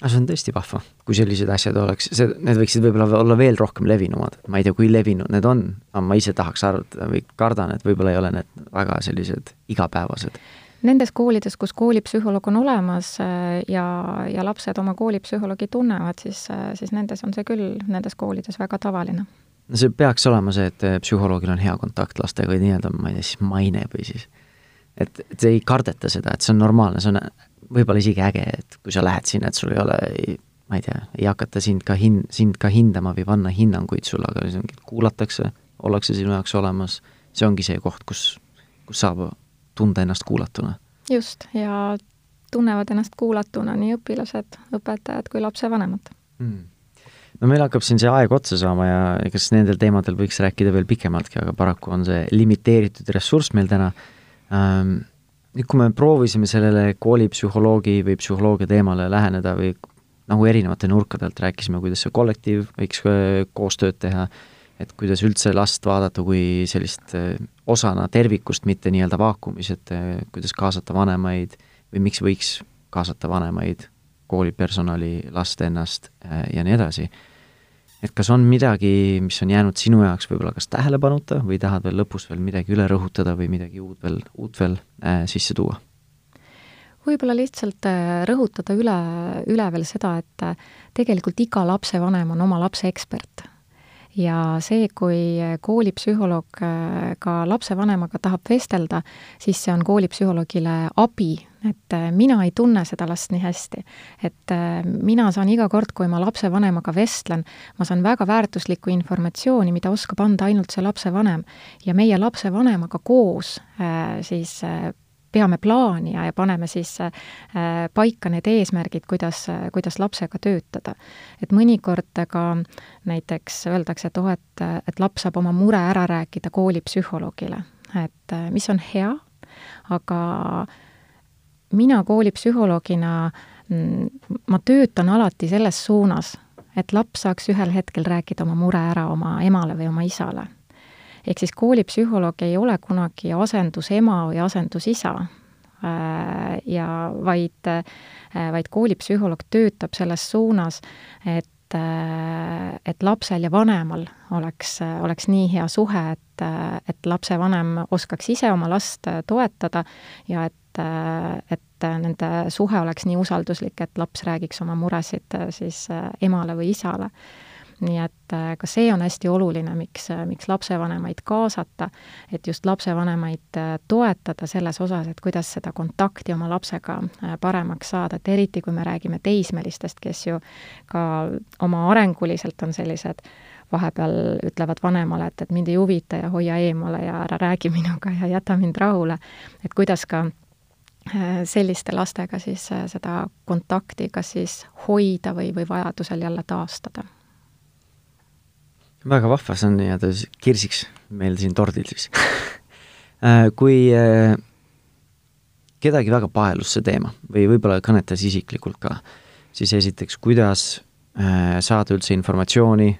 aga see on tõesti vahva, kui sellised asjad oleks, see, need võiksid võib-olla olla veel rohkem levinumad, ma ei tea, kui levinud need on, aga ma ise tahaks arvata või kardan, et võib-olla ei ole need väga sellised igapäevased Nendes koolides, kus koolipsühholoog on olemas äh, ja, ja lapsed oma koolipsühholoogi tunnevad, siis, äh, siis nendes on see küll, nendes koolides väga tavaline. no see peaks olema see, et äh, psühholoogil on hea kontakt lastega või nii-öelda, ma ei tea, siis maine või siis et, et ei kardeta seda, et see on normaalne, see on võib-olla isegi äge, et kui sa lähed sinna, et sul ei ole, ma ei tea, ei hakata sind ka hin-, sind ka hindama või panna hinnanguid sulle, aga kuulatakse, ollakse sinu jaoks olemas, see ongi see koht, kus, kus saab tunda ennast kuulatuna. just, ja tunnevad ennast kuulatuna nii õpilased, õpetajad kui lapsevanemad mm. no meil hakkab siin see aeg otsa saama ja kas nendel teemadel võiks rääkida veel pikemaltki, aga paraku on see limiteeritud ressurss meil täna ähm,. nüüd, kui me proovisime sellele koolipsühholoogi või psühholoogia teemale läheneda või nagu erinevate nurkade alt rääkisime, kuidas see kollektiiv võiks äh, koostööd teha et kuidas üldse last vaadata kui sellist äh, osana tervikust, mitte nii-öelda vaakumis, et äh, kuidas kaasata vanemaid või miks võiks kaasata vanemaid, koolipersonali, last ennast äh, ja nii edasi. et kas on midagi, mis on jäänud sinu jaoks võib-olla kas tähelepanuta või tahad veel lõpus veel midagi üle rõhutada või midagi uut veel, uut veel äh, sisse tuua? võib-olla lihtsalt rõhutada üle, üle veel seda, et tegelikult iga lapsevanem on oma lapse ekspert ja see, kui koolipsühholoog äh, ka lapsevanemaga tahab vestelda, siis see on koolipsühholoogile abi, et äh, mina ei tunne seda last nii hästi. et äh, mina saan iga kord, kui ma lapsevanemaga vestlen, ma saan väga väärtuslikku informatsiooni, mida oskab anda ainult see lapsevanem. ja meie lapsevanemaga koos siis peame plaani ja, ja paneme siis äh, paika need eesmärgid, kuidas, kuidas lapsega töötada. et mõnikord ka näiteks öeldakse, et oh, et, et laps saab oma mure ära rääkida koolipsühholoogile, et äh, mis on hea, aga mina koolipsühholoogina, mm, ma töötan alati selles suunas, et laps saaks ühel hetkel rääkida oma mure ära oma emale või oma isale ehk siis koolipsühholoog ei ole kunagi asendusema või asendusisa, äh, ja vaid, äh, vaid koolipsühholoog töötab selles suunas, et et lapsel ja vanemal oleks, oleks nii hea suhe, et, et lapsevanem oskaks ise oma last toetada ja et, et nende suhe oleks nii usalduslik, et laps räägiks oma muresid siis emale või isale nii et äh, ka see on hästi oluline, miks, äh, miks lapsevanemaid kaasata, et just lapsevanemaid äh, toetada selles osas, et kuidas seda kontakti oma lapsega paremaks saada, et eriti, kui me räägime teismelistest, kes ju ka oma arenguliselt on sellised vahepeal ütlevad vanemale, et, et mind ei huvita ja hoia eemale ja ära räägi minuga ja jäta mind rahule, et kuidas ka selliste lastega siis seda kontakti kas siis hoida või, või vajadusel jälle taastada väga vahva, see on nii-öelda kirsiks meil siin tordil siis <laughs> äh, kui äh, kedagi väga paelus see teema või võib-olla kõnetas isiklikult ka, siis esiteks, kuidas äh, saada üldse informatsiooni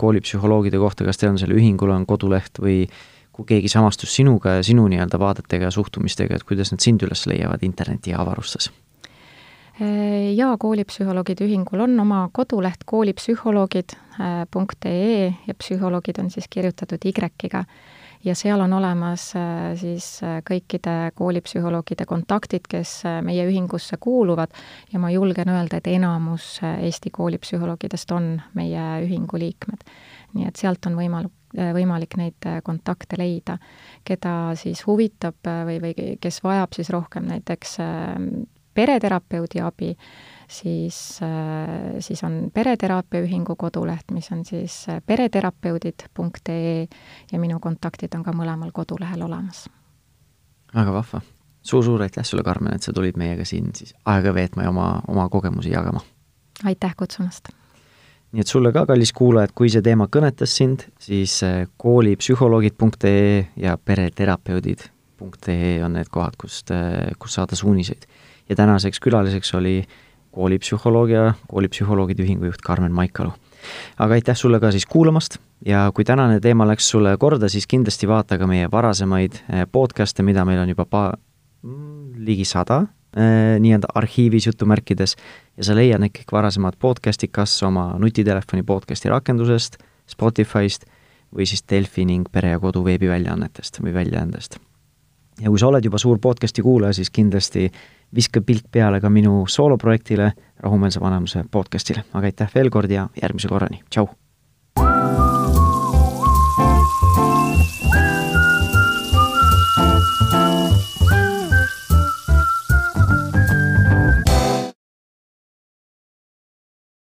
koolipsühholoogide kohta, kas teil on selle ühingul on koduleht või kui keegi samastus sinuga ja sinu nii-öelda vaadetega ja suhtumistega, et kuidas nad sind üles leiavad interneti avarustes? Jaa, koolipsühholoogide ühingul on oma koduleht koolipsühholoogid.ee ja psühholoogid on siis kirjutatud Y-ga. ja seal on olemas äh, siis äh, kõikide koolipsühholoogide kontaktid, kes äh, meie ühingusse kuuluvad ja ma julgen öelda, et enamus Eesti koolipsühholoogidest on meie ühingu liikmed. nii et sealt on võimalik võimalik neid kontakte leida, keda siis huvitab või, või kes vajab siis rohkem näiteks pereterapeudi abi, siis, äh, siis on Pereteraapia Ühingu koduleht, mis on siis äh, pereterapeudid.ee ja minu kontaktid on ka mõlemal kodulehel olemas. väga vahva suur,. suur-suur aitäh sulle, Karmen, et sa tulid meiega siin siis aega veetma ja oma, oma kogemusi jagama! aitäh kutsumast! nii et sulle ka, kallis kuulaja, et kui see teema kõnetas sind, siis äh, koolipsühholoogid.ee ja pereterapeudid.ee on need kohad, kust, kus saada suuniseid ja tänaseks külaliseks oli koolipsühholoogia, koolipsühholoogide ühingu juht Karmen Maikalu. aga aitäh sulle ka siis kuulamast ja kui tänane teema läks sulle korda, siis kindlasti vaata ka meie varasemaid eh, podcast'e, mida meil on juba pa-, mm, ligi sada eh, nii-öelda arhiivis jutumärkides ja sa leiad need kõik varasemad podcast'id kas oma nutitelefoni podcast'i rakendusest, Spotify'st või siis Delfi ning Pere ja Kodu veebiväljaannetest või väljaandest. ja kui sa oled juba suur podcast'i kuulaja, siis kindlasti viska pilk peale ka minu sooloprojektile, Rahumeelse vanemuse podcastile, aga aitäh veel kord ja järgmise korrani, tšau!